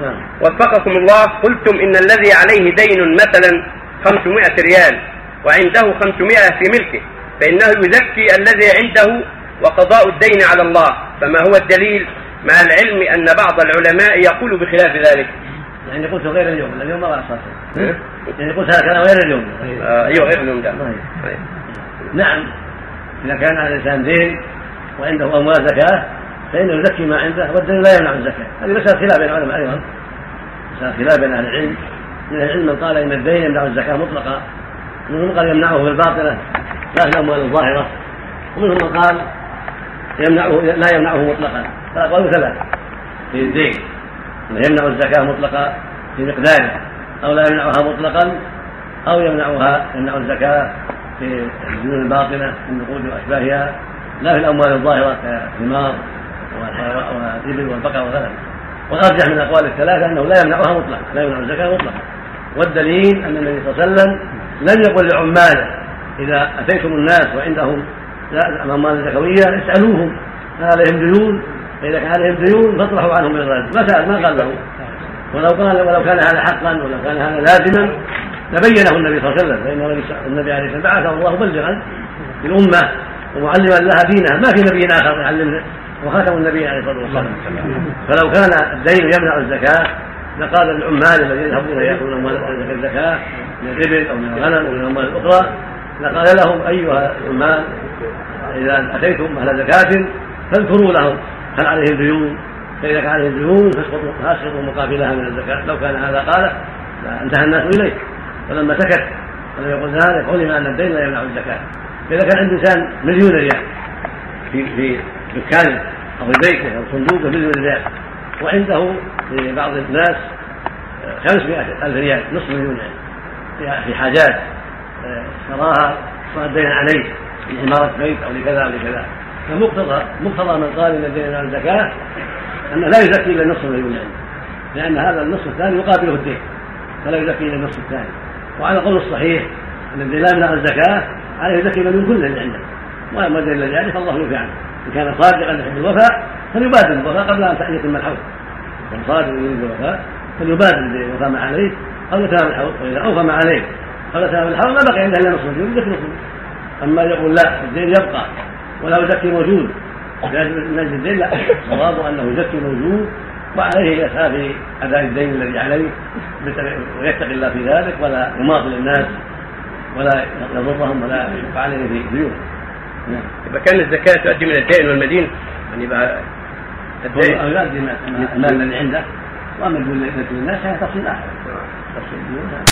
نعم. وفقكم الله قلتم إن الذي عليه دين مثلا 500 ريال وعنده 500 في ملكه فإنه يزكي الذي عنده وقضاء الدين على الله. فما هو الدليل؟ مع العلم أن بعض العلماء يقول بخلاف ذلك. يعني قلت غير اليوم اليوم ما راح يعني قلت هذا كلام غير اليوم. آه أيوه غير اليوم ده طيب. نعم. إذا كان على الإنسان دين وعنده أموال زكاة فانه يزكي ما عنده والدين لا يمنع الزكاة. هذه مسألة خلاف بين العلماء أيضا. مسألة خلاف بين أهل العلم. من العلم من قال إن الدين يمنع الزكاة مطلقا. ومنهم من قال يمنعه في الباطنه لا في الاموال الظاهرة. ومنهم من قال يمنعه لا يمنعه مطلقا. فالاقوال ثلاث في الدين. يمنع الزكاة مطلقا في مقداره. أو لا يمنعها مطلقا. أو يمنعها يمنع الزكاة في الديون الباطنه في النقود واشباهها لا في الأموال الظاهرة كالثمار والابل والبقر وغيرها والارجح من الأقوال الثلاثة أنه لا يمنعها مطلقا لا يمنع الزكاة مطلقا. والدليل أن النبي صلى الله عليه وسلم لم يقل لعماله إذا أتيتم الناس وعندهم اموال زكويه اسألوهم هل عليهم ديون؟ فإذا كان عليهم ديون فاطرحوا عنهم الرد ما سأل ما قال له. ولو كان ولو كان هذا حقا ولو كان هذا لازما لبينه النبي صلى الله عليه وسلم. فإن النبي عليه الصلاة والسلام بعثه الله مبلغا للامه ومعلما لها دينها. ما في نبي آخر يعلمه. وخاتم النبي عليه الصلاة والسلام. فلو كان الدين يمنع الزكاة لقال للعمال الذين يذهبون ياخذون أموال الزكاه من الإبل أو من الغنم أو من الأموال الأخرى لقال لهم أيها العمال إذا أتيتم أهل زكاة فاذكروا لهم. هل عليهم ديون فإذا كان عليهم ديون فاسقطوا مقابلها من الزكاة. لو كان هذا قال انتهى الناس إليه. فلما سكت ولم يقل ذلك علم أن الدين لا يمنع الزكاة. فاذا كان عند إنسان مليون ريال في في دكانه أو في بيته أو صندوقه مليون ريال وعنده في بعض الناس 500 ألف ريال نصف مليون يعني في حاجات اشتراها الدين عليه لعمارة بيت أو لكذا أو لكذا. فمقتضى مقتضى من قال إن الدين على الزكاة انه لا يزكي إلا النصف الذي عنده لأن هذا النصف الثاني يقابله الدين فلا يزكي إلا النصف الثاني. وعلى القول الصحيح إن الدين لا يمنع الزكاة عليه يزكي من كل الذي عنده. وأما الدين الذي عنده فالله يوفي عنه. ان كان صادقا يحب الوفاء فليبادر الوفاء قبل أن يتم الحول كان صادق يريد الوفاء فليبادر بالوفاء ما عليه أو يتام الحول واذا اوفى ما عليه أو يتام الحول ما بقي عنده إلا نصف الدين نصف أما يقول لا الدين يبقى ولا يزكي موجود. أجل الدين لا. الصواب أنه يزكي موجود وعليه يسعى في أداء الدين الذي عليه ويتقي الله في ذلك ولا يماطل الناس ولا يضرهم ولا يشق عليهم في ديون نعم. إذا كان الزكاة تؤدي من الدين والمدين يعني يبقى الدين يؤدي المال الذي عنده وأما الناس هذا تفصيل آخر. تفصيل